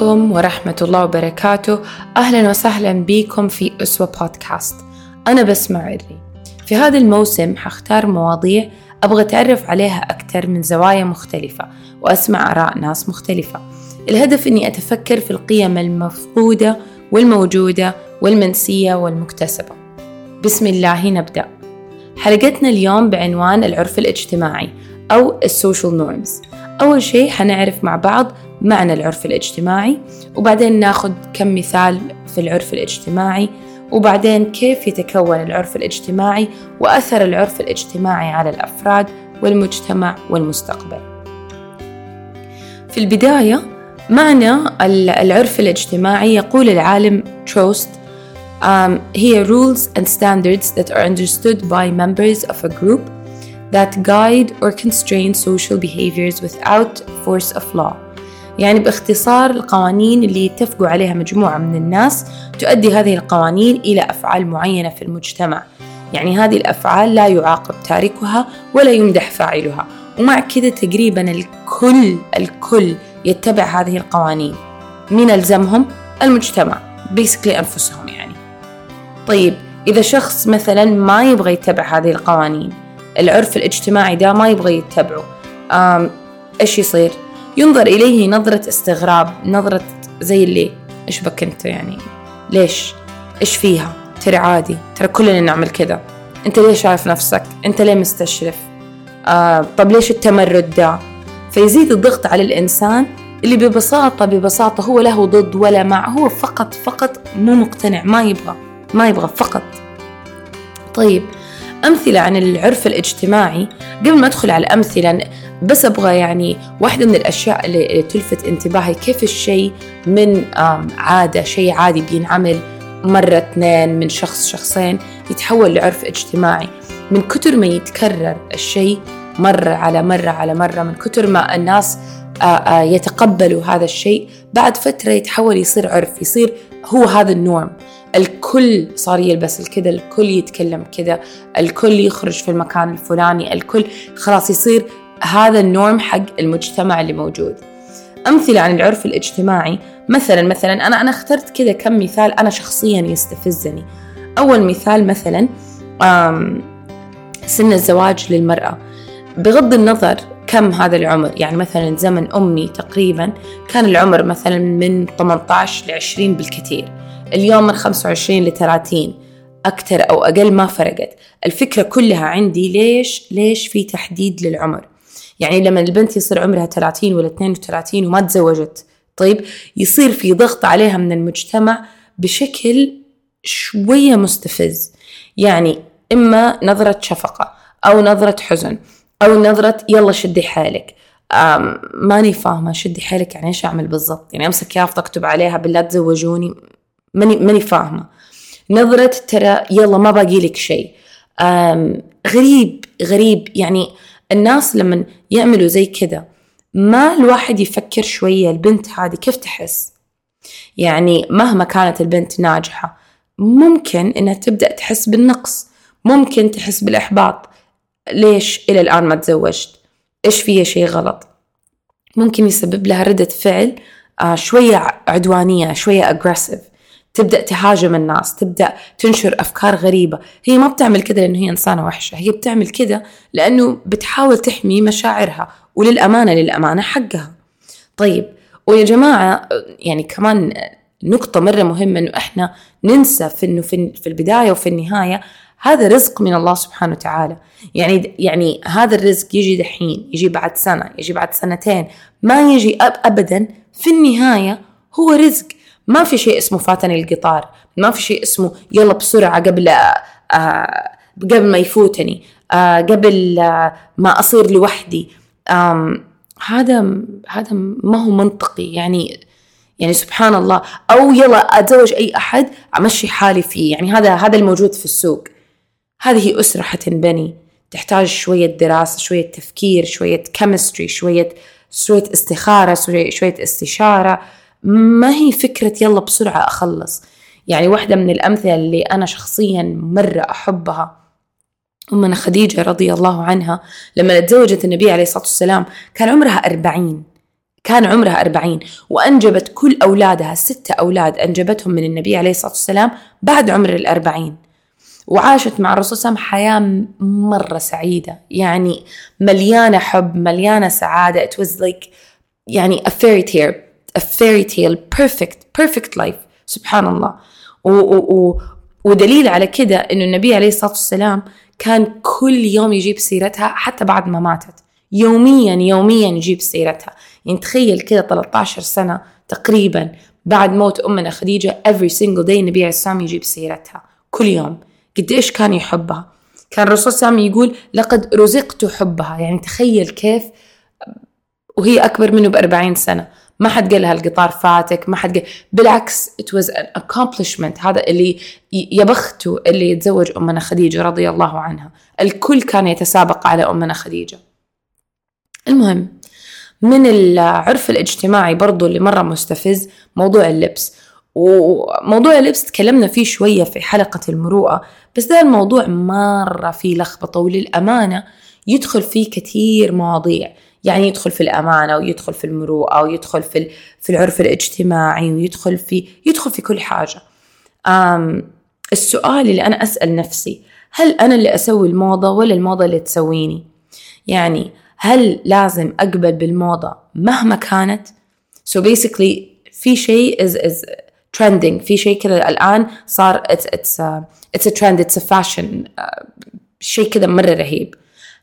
عليكم ورحمة الله وبركاته. أهلا وسهلا بكم في أسوة بودكاست. أنا بسمع عري. في هذا الموسم حختار مواضيع أبغى أتعرف عليها أكثر من زوايا مختلفة وأسمع آراء ناس مختلفة. الهدف أني أتفكر في القيم المفقودة والموجودة والمنسية والمكتسبة. بسم الله نبدأ. حلقتنا اليوم بعنوان العرف الاجتماعي أو ال social norms. أول شيء حنعرف مع بعض معنى العرف الاجتماعي وبعدين ناخذ كم مثال في العرف الاجتماعي وبعدين كيف يتكون العرف الاجتماعي وأثر العرف الاجتماعي على الأفراد والمجتمع والمستقبل. في البداية معنى العرف الاجتماعي يقول العالم تروست um, هي rules and standards that are understood by members of a group that guide or constrain social behaviors without force of law. يعني باختصار القوانين اللي يتفقوا عليها مجموعة من الناس تؤدي هذه القوانين إلى أفعال معينة في المجتمع. يعني هذه الأفعال لا يعاقب تاركها ولا يمدح فاعلها ومع كذا تقريبا الكل الكل يتبع هذه القوانين. مين ألزمهم؟ المجتمع بيسكلي أنفسهم يعني. طيب إذا شخص مثلا ما يبغى يتبع هذه القوانين العرف الاجتماعي ده ما يبغى يتبعه. إيش يصير؟ ينظر إليه نظرة استغراب نظرة زي اللي إيش بك أنت يعني؟ ليش؟ إيش فيها؟ ترى عادي ترى كلنا نعمل كذا. أنت ليه شايف نفسك؟ أنت ليه مستشرف؟ آه طب ليش التمرد ده؟ فيزيد الضغط على الإنسان اللي ببساطة ببساطة هو له ضد ولا مع هو فقط فقط مو مقتنع ما يبغى ما يبغى فقط. طيب أمثلة عن العرف الاجتماعي. قبل ما أدخل على الأمثلة بس أبغى يعني واحدة من الأشياء اللي تلفت انتباهي. كيف الشيء من عادة شيء عادي بينعمل مرة اثنين من شخص شخصين يتحول لعرف اجتماعي؟ من كتر ما يتكرر الشيء مرة على مرة على مرة من كتر ما الناس يتقبلوا هذا الشيء بعد فترة يتحول يصير عرف يصير هو هذا النورم الكل صار يلبس الكذا الكل يتكلم كذا الكل يخرج في المكان الفلاني الكل خلاص يصير هذا النورم حق المجتمع اللي موجود. أمثلة عن العرف الاجتماعي مثلا مثلا أنا أنا اخترت كذا كم مثال أنا شخصيا يستفزني. أول مثال مثلا سن الزواج للمرأة. بغض النظر كم هذا العمر يعني مثلا زمن أمي تقريبا كان العمر مثلا من 18 ل 20 بالكثير. اليوم من 25 ل 30 أكثر أو أقل ما فرقت. الفكرة كلها عندي ليش ليش في تحديد للعمر؟ يعني لما البنت يصير عمرها 30 ولا 32 وما تزوجت طيب يصير في ضغط عليها من المجتمع بشكل شوية مستفز. يعني إما نظرة شفقة أو نظرة حزن أو نظرة يلا شدي حالك. ماني فاهمة شدي حالك يعني إيش أعمل بالضبط؟ يعني أمسك يافطة أكتب عليها بالله تزوجوني. ماني ماني فاهمة. نظرة ترى يلا ما باقي لك شيء. غريب غريب. يعني الناس لما يعملوا زي كذا ما الواحد يفكر شوية البنت هذه كيف تحس؟ يعني مهما كانت البنت ناجحة ممكن إنها تبدأ تحس بالنقص. ممكن تحس بالإحباط. ليش إلى الآن ما تزوجت؟ إيش فيها شيء غلط؟ ممكن يسبب لها ردة فعل آه شوية عدوانية شوية أجريسيف تبدأ تهاجم الناس تبدأ تنشر أفكار غريبة. هي ما بتعمل كده لأنه هي إنسانة وحشة هي بتعمل كده لأنه بتحاول تحمي مشاعرها وللأمانة للأمانة حقها. طيب ويا جماعة يعني كمان نقطة مرة مهمة إنه إحنا ننسى في إنه في البداية وفي النهاية هذا رزق من الله سبحانه وتعالى. يعني يعني هذا الرزق يجي دحين يجي بعد سنة يجي بعد سنتين ما يجي أب أبدا. في النهاية هو رزق. ما في شيء اسمه فاتني القطار ما في شيء اسمه يلا بسرعة قبل آه قبل ما يفوتني آه قبل آه ما أصير لوحدي. هذا هذا ما هو منطقي. يعني يعني سبحان الله. أو يلا أتزوج أي أحد أمشي حالي فيه. يعني هذا هذا الموجود في السوق. هذه أسرة حتنبني تحتاج شوية دراسة شوية تفكير شوية كيمستري شوية شوية استخارة شوية استشارة. ما هي فكرة يلا بسرعة أخلص؟ يعني واحدة من الأمثلة اللي أنا شخصيا مرة أحبها أمنا خديجة رضي الله عنها لما تزوجت النبي عليه الصلاة والسلام كان عمرها أربعين. كان عمرها أربعين. وأنجبت كل أولادها ستة أولاد أنجبتهم من النبي عليه الصلاة والسلام بعد عمر الأربعين. وعاشت مع الرسول صلى الله عليه وسلم حياة مرة سعيدة. يعني مليانة حب مليانة سعادة. It was like يعني a fairy tale. A fairy tale perfect perfect life. سبحان الله و, و, و ودليل على كده إنه النبي عليه الصلاة والسلام كان كل يوم يجيب سيرتها حتى بعد ما ماتت. يوميا يوميا يجيب سيرتها. يعني تخيل كده 13 سنة تقريبا بعد موت أمنا خديجة every single day النبي عليه السلام يجيب سيرتها. كل يوم. قد إيش كان يحبها. كان الرسول صلى الله عليه وسلم يقول لقد رزقت حبها. يعني تخيل كيف وهي أكبر منه بأربعين سنة. ما حد قال لها القطار فاتك ما حد قال بالعكس it was an accomplishment. هذا اللي يبخته اللي يتزوج أمنا خديجة رضي الله عنها. الكل كان يتسابق على أمنا خديجة. المهم من العرف الاجتماعي برضو اللي مرة مستفز موضوع اللبس. وموضوع اللبس تكلمنا فيه شوية في حلقة المروءة بس ده الموضوع مرة فيه لخبطة وللأمانة يدخل فيه كثير مواضيع. يعني يدخل في الأمانة ويدخل في المروءة ويدخل في في العرف الاجتماعي ويدخل في يدخل في كل حاجة. أم السؤال اللي أنا أسأل نفسي هل أنا اللي أسوي الموضة ولا الموضة اللي تسويني؟ يعني هل لازم أقبل بالموضة مهما كانت؟ So basically في شيء is is trending. في شيء كذا الآن صار it's it's a, it's a trend. It's a fashion. Uh, شيء كذا مرة رهيب.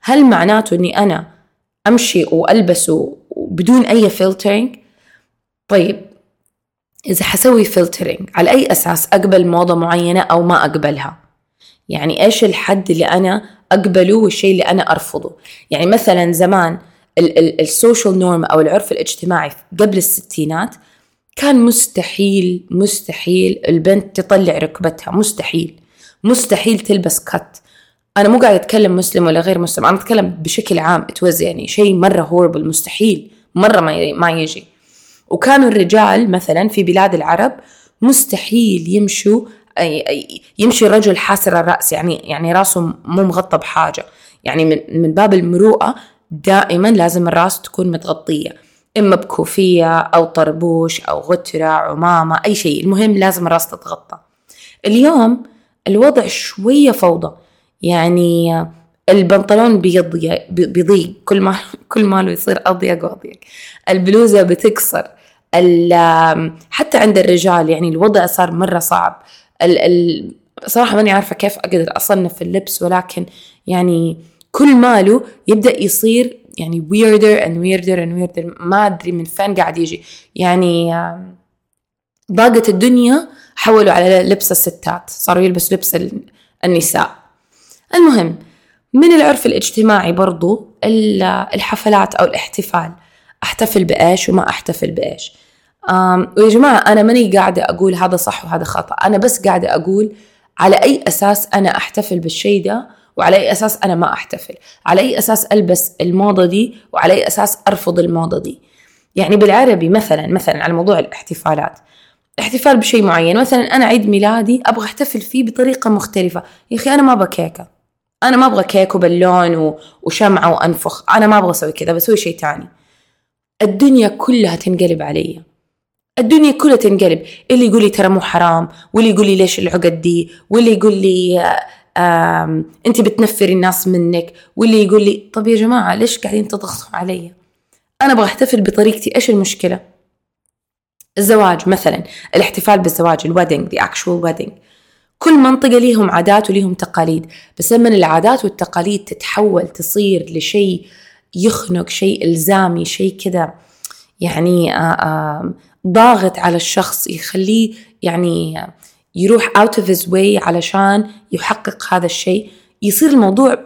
هل معناته إني أنا أمشي وألبسه بدون أي filtering طيب إذا حسوي filtering على أي أساس أقبل موضة معينة أو ما أقبلها؟ يعني إيش الحد اللي أنا أقبله والشيء اللي أنا أرفضه؟ يعني مثلا زمان ال social norm أو العرف الاجتماعي قبل الستينات كان مستحيل مستحيل البنت تطلع ركبتها مستحيل مستحيل تلبس كت أنا مو قاعدة أتكلم مسلم ولا غير مسلم أنا أتكلم بشكل عام. اتوز يعني شيء مرة هوربل مستحيل مرة ما ما يجي. وكانوا الرجال مثلا في بلاد العرب مستحيل يمشوا يمشي الرجل حاسر الرأس يعني يعني راسه مو مغطى بحاجة. يعني من من باب المروءة دائما لازم الرأس تكون متغطية. إما بكوفية أو طربوش أو غترة عمامة أي شيء. المهم لازم الرأس تتغطى. اليوم الوضع شوية فوضى. يعني البنطلون بيضيق. كل ما كل ما يصير أضيق وأضيق. البلوزة بتكسر. حتى عند الرجال يعني الوضع صار مرة صعب. ال ال صراحة ماني عارفة كيف أقدر أصنف اللبس ولكن يعني كل ماله يبدأ يصير يعني weirder and weirder and weirder. ما أدري من فين قاعد يجي. يعني ضاقت الدنيا حولوا على لبس الستات. صاروا يلبسوا لبس النساء. المهم من العرف الاجتماعي برضو الحفلات أو الاحتفال. أحتفل بإيش وما أحتفل بإيش. ويا جماعة أنا ماني قاعدة أقول هذا صح وهذا خطأ. أنا بس قاعدة أقول على أي أساس أنا أحتفل بالشيء ده وعلى أي أساس أنا ما أحتفل. على أي أساس ألبس الموضة دي وعلى أي أساس أرفض الموضة دي. يعني بالعربي مثلا مثلا على موضوع الاحتفالات. احتفال بشيء معين. مثلا أنا عيد ميلادي أبغى أحتفل فيه بطريقة مختلفة. يا أخي أنا ما بكيكة أنا ما أبغى كيك وبالون وشمعة وأنفخ. أنا ما أبغى أسوي كذا بسوي شيء تاني. الدنيا كلها تنقلب علي. الدنيا كلها تنقلب. اللي يقول لي ترى مو حرام واللي يقول لي ليش العقد دي واللي يقول لي أنت بتنفري الناس منك واللي يقول لي طب يا جماعة ليش قاعدين تضغطوا علي؟ أنا أبغى أحتفل بطريقتي. إيش المشكلة؟ الزواج مثلا الاحتفال بالزواج ال wedding the actual wedding. كل منطقة ليهم عادات وليهم تقاليد بس لما العادات والتقاليد تتحول تصير لشيء يخنق شيء إلزامي شيء كذا يعني آه، آه، ضاغط على الشخص يخليه يعني يروح out of his way علشان يحقق هذا الشيء يصير الموضوع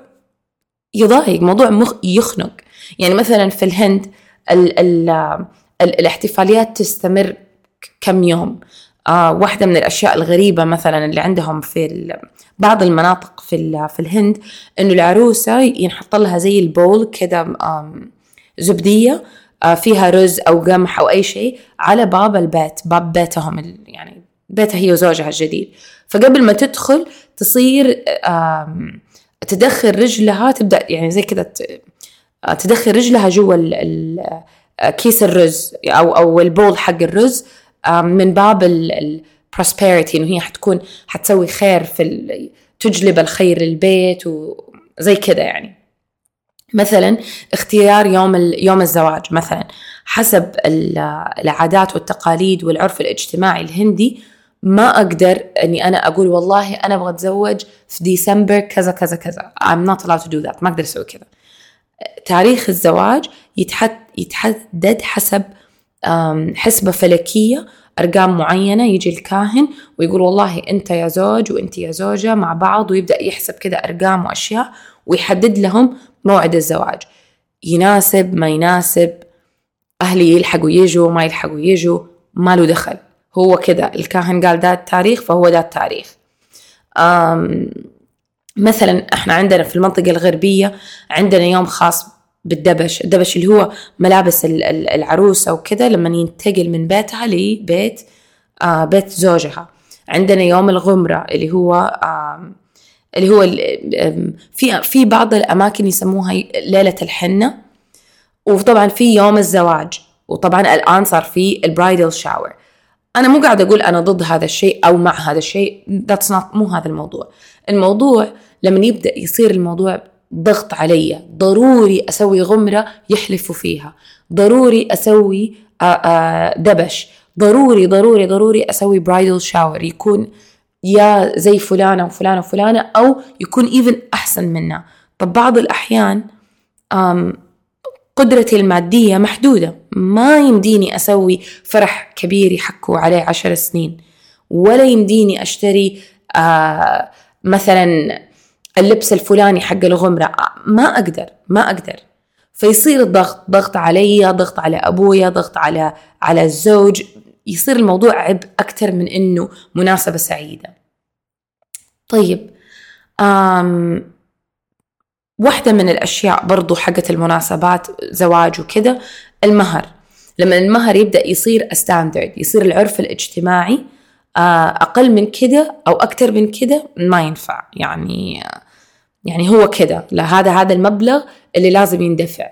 يضايق موضوع مخ يخنق. يعني مثلا في الهند ال ال ال الاحتفاليات تستمر كم يوم. آه واحدة من الأشياء الغريبة مثلا اللي عندهم في بعض المناطق في في الهند إنه العروسة ينحط لها زي ال bowl كده زبدية آه فيها رز أو قمح أو أي شيء على باب البيت باب بيتهم يعني بيتها هي وزوجها الجديد. فقبل ما تدخل تصير تدخل رجلها تبدأ يعني زي كده تدخل رجلها جوا كيس الرز أو أو ال bowl حق الرز من باب ال prosperity إنه هي حتكون حتسوي خير في تجلب الخير للبيت وزي كذا يعني. مثلا اختيار يوم يوم الزواج مثلا. حسب العادات والتقاليد والعرف الاجتماعي الهندي ما أقدر إني أنا أقول والله أنا أبغى أتزوج في ديسمبر كذا كذا كذا. I'm not allowed to do that. ما أقدر أسوي كذا. تاريخ الزواج يتحد يتحدد حسب حسبة فلكية أرقام معينة يجي الكاهن ويقول والله أنت يا زوج وأنت يا زوجة مع بعض ويبدأ يحسب كذا أرقام وأشياء ويحدد لهم موعد الزواج. يناسب ما يناسب أهلي يلحقوا يجوا ما يلحقوا يجوا ما له دخل. هو كذا الكاهن قال ده التاريخ فهو ده التاريخ مثلا إحنا عندنا في المنطقة الغربية عندنا يوم خاص بالدبش الدبش اللي هو ملابس العروسة وكذا لما ينتقل من بيتها لبيت آه بيت زوجها. عندنا يوم الغمرة اللي هو آه اللي هو في في بعض الأماكن يسموها ليلة الحنة. وطبعا في يوم الزواج وطبعا الآن صار في البرايدل شاور. أنا مو قاعدة أقول أنا ضد هذا الشيء أو مع هذا الشيء that's not مو هذا الموضوع. الموضوع لما يبدأ يصير الموضوع ضغط علي ضروري أسوي غمرة يحلفوا فيها. ضروري أسوي دبش. ضروري ضروري ضروري أسوي برايدل شاور يكون يا زي فلانة وفلانة وفلانة أو يكون إيفن أحسن منها طب بعض الأحيان قدرتي المادية محدودة. ما يمديني أسوي فرح كبير يحكوا عليه عشر سنين. ولا يمديني أشتري آه مثلا اللبس الفلاني حق الغمرة. ما أقدر ما أقدر. فيصير الضغط ضغط علي ضغط على أبويا ضغط على على الزوج. يصير الموضوع عبء أكثر من إنه مناسبة سعيدة. طيب أم واحدة من الأشياء برضو حقت المناسبات زواج وكذا المهر. لما المهر يبدأ يصير standard يصير العرف الاجتماعي آه، أقل من كده أو أكثر من كده ما ينفع. يعني يعني هو كده. لا هذا هذا المبلغ اللي لازم يندفع.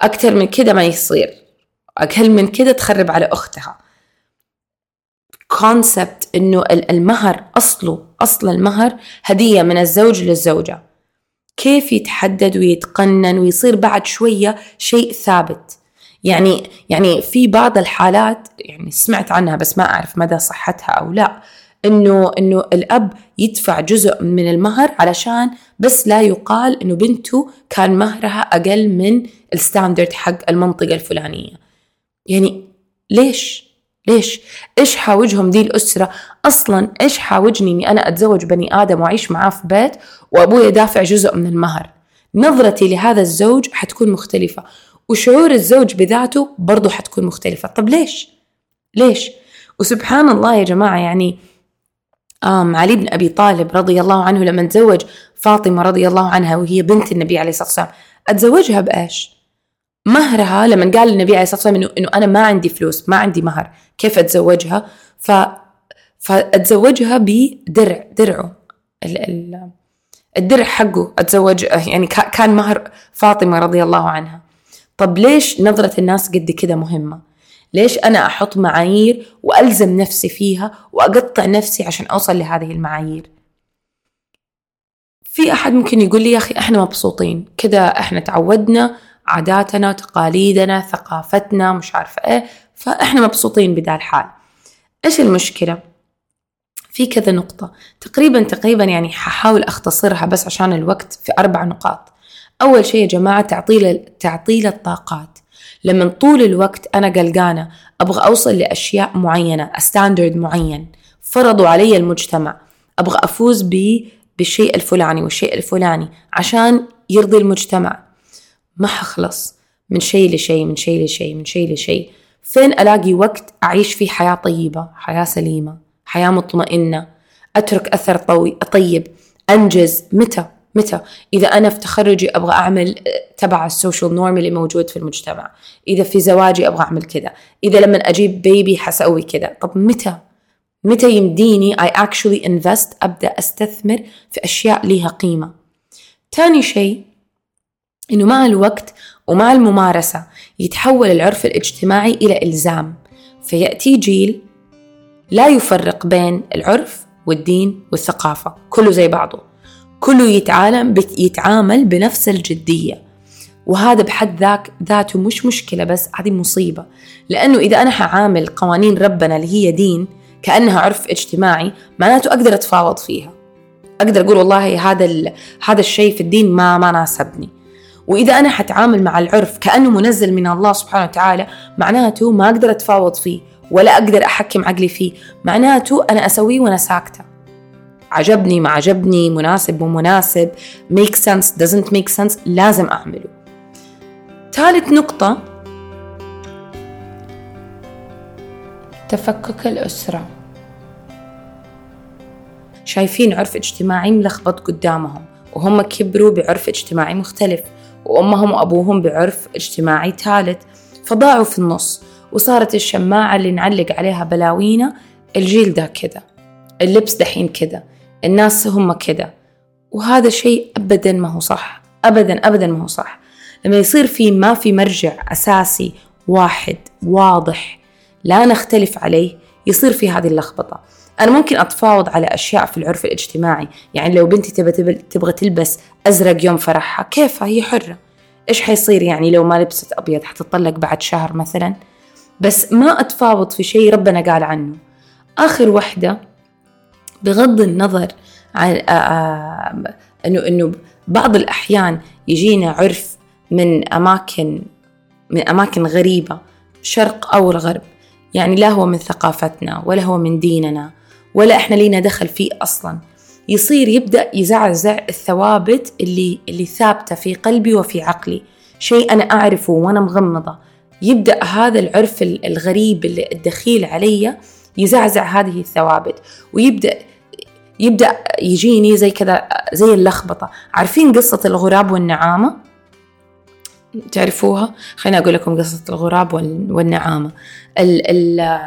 أكثر من كده ما يصير. أقل من كده تخرب على أختها. concept إنه المهر أصله أصل المهر هدية من الزوج للزوجة. كيف يتحدد ويتقنن ويصير بعد شوية شيء ثابت؟ يعني يعني في بعض الحالات يعني سمعت عنها بس ما أعرف مدى صحتها أو لا. إنه إنه الأب يدفع جزء من المهر علشان بس لا يقال إنه بنته كان مهرها أقل من الستاندرد حق المنطقة الفلانية يعني ليش؟ ليش؟ إيش حاوجهم دي الأسرة؟ أصلا إيش حاوجني إني أنا أتزوج بني آدم وأعيش معاه في بيت وأبوي دافع جزء من المهر؟ نظرتي لهذا الزوج حتكون مختلفة وشعور الزوج بذاته برضه حتكون مختلفة طب ليش؟ ليش؟ وسبحان الله يا جماعة يعني علي بن أبي طالب رضي الله عنه لما تزوج فاطمة رضي الله عنها وهي بنت النبي عليه الصلاة والسلام. أتزوجها بإيش؟ مهرها لما قال النبي عليه الصلاة والسلام إنه, أنا ما عندي فلوس ما عندي مهر. كيف أتزوجها؟ ف فأتزوجها بدرع درعه. ال... ال... الدرع حقه أتزوج يعني كان مهر فاطمة رضي الله عنها. طب ليش نظرة الناس قد كده مهمة؟ ليش أنا أحط معايير وألزم نفسي فيها وأقطع نفسي عشان أوصل لهذه المعايير؟ في أحد ممكن يقول لي يا أخي إحنا مبسوطين كده إحنا تعودنا عاداتنا تقاليدنا ثقافتنا مش عارفة إيه فإحنا مبسوطين بدا الحال. إيش المشكلة؟ في كذا نقطة. تقريبا تقريبا يعني ححاول أختصرها بس عشان الوقت في أربع نقاط. أول شيء يا جماعة تعطيل تعطيل الطاقات. لما طول الوقت أنا قلقانة أبغى أوصل لأشياء معينة ستاندرد معين. فرضوا علي المجتمع أبغى أفوز ب بالشيء الفلاني والشيء الفلاني عشان يرضي المجتمع. ما حخلص. من شيء لشيء من شيء لشيء من شيء لشيء. فين ألاقي وقت أعيش فيه حياة طيبة حياة سليمة حياة مطمئنة؟ أترك أثر طيب. أنجز. متى؟ متى؟ إذا أنا في تخرجي أبغى أعمل تبع السوشيال نورم اللي موجود في المجتمع. إذا في زواجي أبغى أعمل كذا. إذا لما أجيب بيبي حسوي كذا. طب متى؟ متى يمديني I actually invest أبدأ أستثمر في أشياء ليها قيمة. تاني شيء إنه مع الوقت ومع الممارسة يتحول العرف الاجتماعي إلى إلزام. فيأتي جيل لا يفرق بين العرف والدين والثقافة. كله زي بعضه. كله يتعامل يتعامل بنفس الجدية. وهذا بحد ذاك ذاته مش مشكلة بس هذه مصيبة. لأنه إذا أنا حعامل قوانين ربنا اللي هي دين كأنها عرف اجتماعي معناته أقدر أتفاوض فيها. أقدر أقول والله هذا هذا الشيء في الدين ما ما ناسبني. وإذا أنا حتعامل مع العرف كأنه منزل من الله سبحانه وتعالى معناته ما أقدر أتفاوض فيه ولا أقدر أحكم عقلي فيه. معناته أنا أسويه وأنا ساكتة. عجبني ما عجبني مناسب مو مناسب make sense doesn't make sense لازم أعمله. ثالث نقطة تفكك الأسرة. شايفين عرف اجتماعي ملخبط قدامهم وهم كبروا بعرف اجتماعي مختلف وأمهم وأبوهم بعرف اجتماعي ثالث. فضاعوا في النص وصارت الشماعة اللي نعلق عليها بلاوينا الجيل ده كده. اللبس دحين كده. الناس هم كده وهذا شيء أبدا ما هو صح. أبدا أبدا ما هو صح. لما يصير في ما في مرجع أساسي واحد واضح لا نختلف عليه يصير في هذه اللخبطة. أنا ممكن أتفاوض على أشياء في العرف الاجتماعي. يعني لو بنتي تبغى تبغى تلبس أزرق يوم فرحها كيفها؟ هي حرة. إيش حيصير يعني لو ما لبست أبيض؟ حتطلق بعد شهر مثلا؟ بس ما أتفاوض في شيء ربنا قال عنه. آخر وحدة بغض النظر عن إنه إنه بعض الأحيان يجينا عرف من أماكن من أماكن غريبة شرق أو الغرب. يعني لا هو من ثقافتنا ولا هو من ديننا ولا إحنا لينا دخل فيه أصلا. يصير يبدأ يزعزع الثوابت اللي اللي ثابتة في قلبي وفي عقلي. شيء أنا أعرفه وأنا مغمضة. يبدأ هذا العرف الغريب الدخيل علي يزعزع هذه الثوابت. ويبدأ يبدأ يجيني زي كذا زي اللخبطة. عارفين قصة الغراب والنعامة؟ تعرفوها؟ خليني أقول لكم قصة الغراب والنعامة. ال ال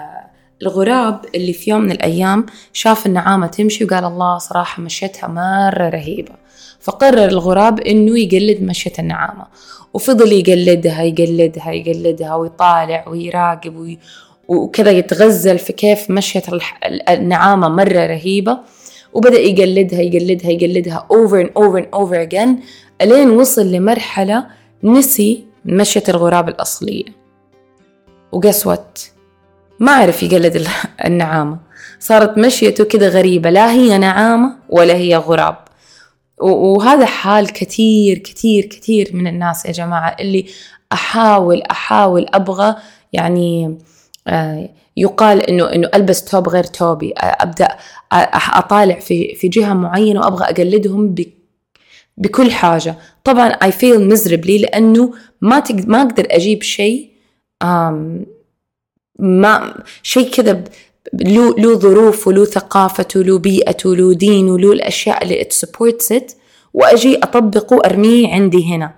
الغراب اللي في يوم من الأيام شاف النعامة تمشي وقال الله صراحة مشيتها مرة رهيبة. فقرر الغراب إنه يقلد مشية النعامة. وفضل يقلدها يقلدها يقلدها ويطالع ويراقب وي... وكذا يتغزل في كيف مشيت النعامة مرة رهيبة. وبدأ يقلدها يقلدها يقلدها over and over and over again ألين وصل لمرحلة نسي مشية الغراب الأصلية. وقسوت ما عرف يقلد النعامة. صارت مشيته كده غريبة لا هي نعامة ولا هي غراب. وهذا حال كثير كثير كثير من الناس يا جماعة اللي أحاول أحاول أبغى يعني آه، يقال إنه إنه ألبس توب غير توبي. أبدأ أطالع في في جهة معينة وأبغى أقلدهم بكل حاجة. طبعا I fail miserably لأنه ما ما أقدر أجيب شيء ما شيء كذا له له ظروف وله ثقافته وله بيئته وله دين وله الأشياء اللي it supports it وأجي أطبقه وارميه عندي هنا.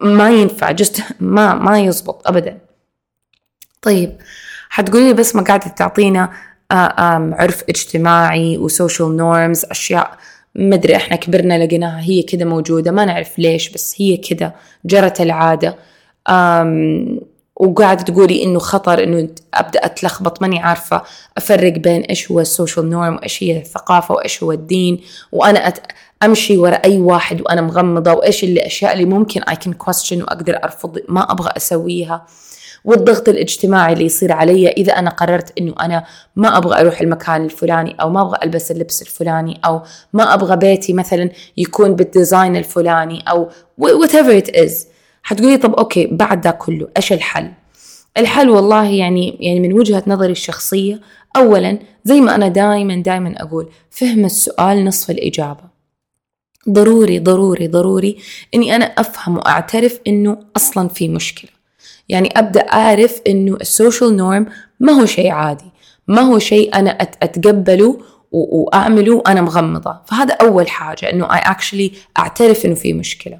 ما ينفع just ما ما يزبط ابدا. طيب. حتقولي بس ما قاعدة تعطينا آه، عرف اجتماعي و social norms أشياء مدري إحنا كبرنا لقيناها هي كده موجودة ما نعرف ليش بس هي كده جرت العادة. وقاعدة تقولي إنه خطر إنه أبدأ أتلخبط ماني عارفة أفرق بين إيش هو ال social norm وإيش هي الثقافة وإيش هو الدين وأنا أت... أمشي ورا أي واحد وأنا مغمضة وإيش اللي الأشياء اللي ممكن I can question وأقدر أرفض ما أبغى أسويها. والضغط الاجتماعي اللي يصير علي إذا أنا قررت إنه أنا ما أبغى أروح المكان الفلاني أو ما أبغى ألبس اللبس الفلاني أو ما أبغى بيتي مثلا يكون بال design الفلاني أو whatever it is. حتقولي طب okay بعد ده كله إيش الحل؟ الحل والله يعني يعني من وجهة نظري الشخصية أولا زي ما أنا دائما دائما أقول فهم السؤال نصف الإجابة. ضروري ضروري ضروري إني أنا أفهم وأعترف إنه أصلا في مشكلة. يعني أبدأ أعرف إنه السوشيال نورم ما هو شيء عادي ما هو شيء أنا أتقبله وأعمله وأنا مغمضة. فهذا أول حاجة إنه I actually أعترف إنه في مشكلة.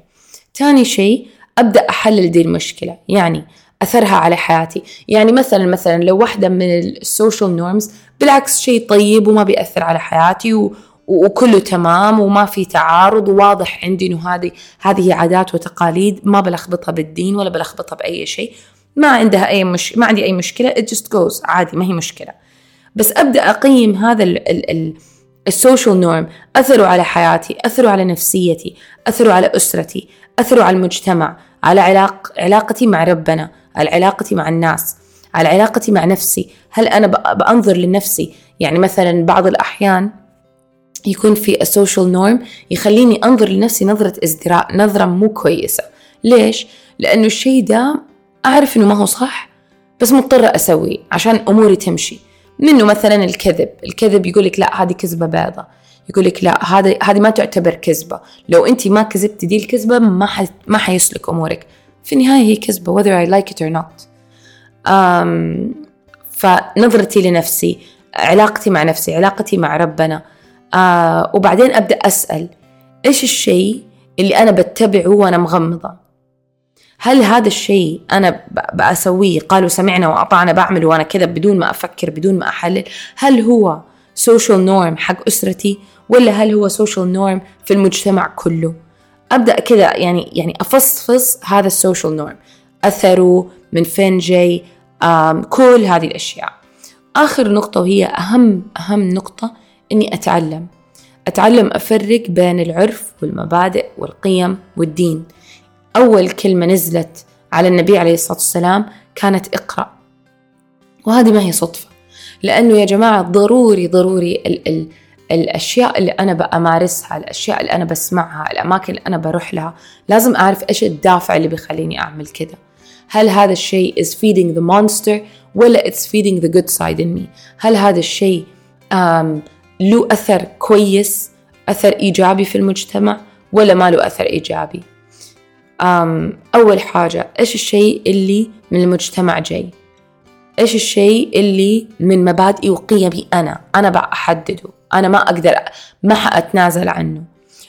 تاني شيء أبدأ أحلل دي المشكلة. يعني أثرها على حياتي. يعني مثلا مثلا لو واحدة من ال social norms بالعكس شيء طيب وما بيأثر على حياتي و وكله تمام وما في تعارض وواضح عندي إنه هذه هذه عادات وتقاليد ما بلخبطها بالدين ولا بلخبطها بأي شيء. ما عندها أي مش ما عندي أي مشكلة it just goes عادي ما هي مشكلة. بس أبدأ أقيم هذا ال ال ال ال social norm. أثره على حياتي أثره على نفسيتي اثروا على أسرتي اثروا على المجتمع على علاق علاقتي مع ربنا على علاقتي مع الناس على علاقتي مع نفسي. هل أنا بأنظر لنفسي؟ يعني مثلا بعض الأحيان يكون في السوشيال نورم يخليني أنظر لنفسي نظرة ازدراء نظرة مو كويسة. ليش؟ لأنه الشيء ده أعرف إنه ما هو صح بس مضطرة أسويه عشان أموري تمشي. منه مثلا الكذب الكذب يقول لك لا هذه كذبة بيضة. يقول لك لا هذه هذه ما تعتبر كذبة. لو انت ما كذبتي دي الكذبة ما. ما حيسلك أمورك. في النهاية هي كذبة whether I like it or not. فنظرتي لنفسي علاقتي مع نفسي علاقتي مع ربنا uh, وبعدين أبدأ أسأل إيش الشيء اللي أنا بتبعه وأنا مغمضة؟ هل هذا الشيء أنا بأسويه؟ قالوا سمعنا وأطعنا بعمله وأنا كذا بدون ما أفكر بدون ما أحلل. هل هو social norm حق أسرتي ولا هل هو social norm في المجتمع كله؟ أبدأ كذا يعني يعني أفصفص هذا ال social norm أثره من فين جاي؟ كل هذه الأشياء. آخر نقطة وهي أهم أهم نقطة إني أتعلم. أتعلم أفرق بين العرف والمبادئ والقيم والدين. أول كلمة نزلت على النبي عليه الصلاة والسلام كانت اقرأ. وهذه ما هي صدفة. لأنه يا جماعة ضروري ضروري ال ال الأشياء اللي أنا بأمارسها الأشياء اللي أنا بسمعها الأماكن اللي أنا بروح لها لازم أعرف إيش الدافع اللي بيخليني أعمل كده. هل هذا الشيء is feeding the monster ولا it's feeding the good side in me هل هذا الشيء له أثر كويس أثر إيجابي في المجتمع ولا ما له أثر إيجابي؟ أول حاجة إيش الشيء اللي من المجتمع جاي؟ إيش الشيء اللي من مبادئي وقيمي أنا؟ أنا بحدده أنا ما أقدر ما حأتنازل عنه.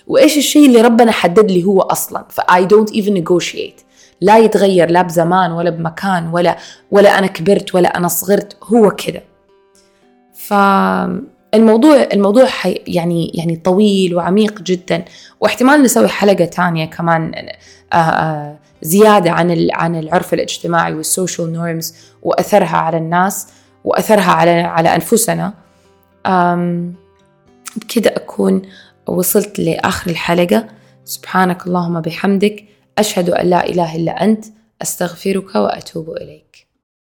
وإيش الشيء اللي ربنا حدد لي هو أصلا؟ ف I don't even negotiate. لا يتغير لا بزمان ولا بمكان ولا ولا أنا كبرت ولا أنا صغرت هو كده. ف الموضوع الموضوع حي يعني يعني طويل وعميق جدا. واحتمال نسوي حلقة تانية كمان آه، آه، زيادة عن عن العرف الاجتماعي والسوشيال نورمز وأثرها على الناس وأثرها على على أنفسنا. بكده أكون وصلت لآخر الحلقة. سبحانك اللهم بحمدك. أشهد أن لا إله إلا أنت. أستغفرك وأتوب إليك.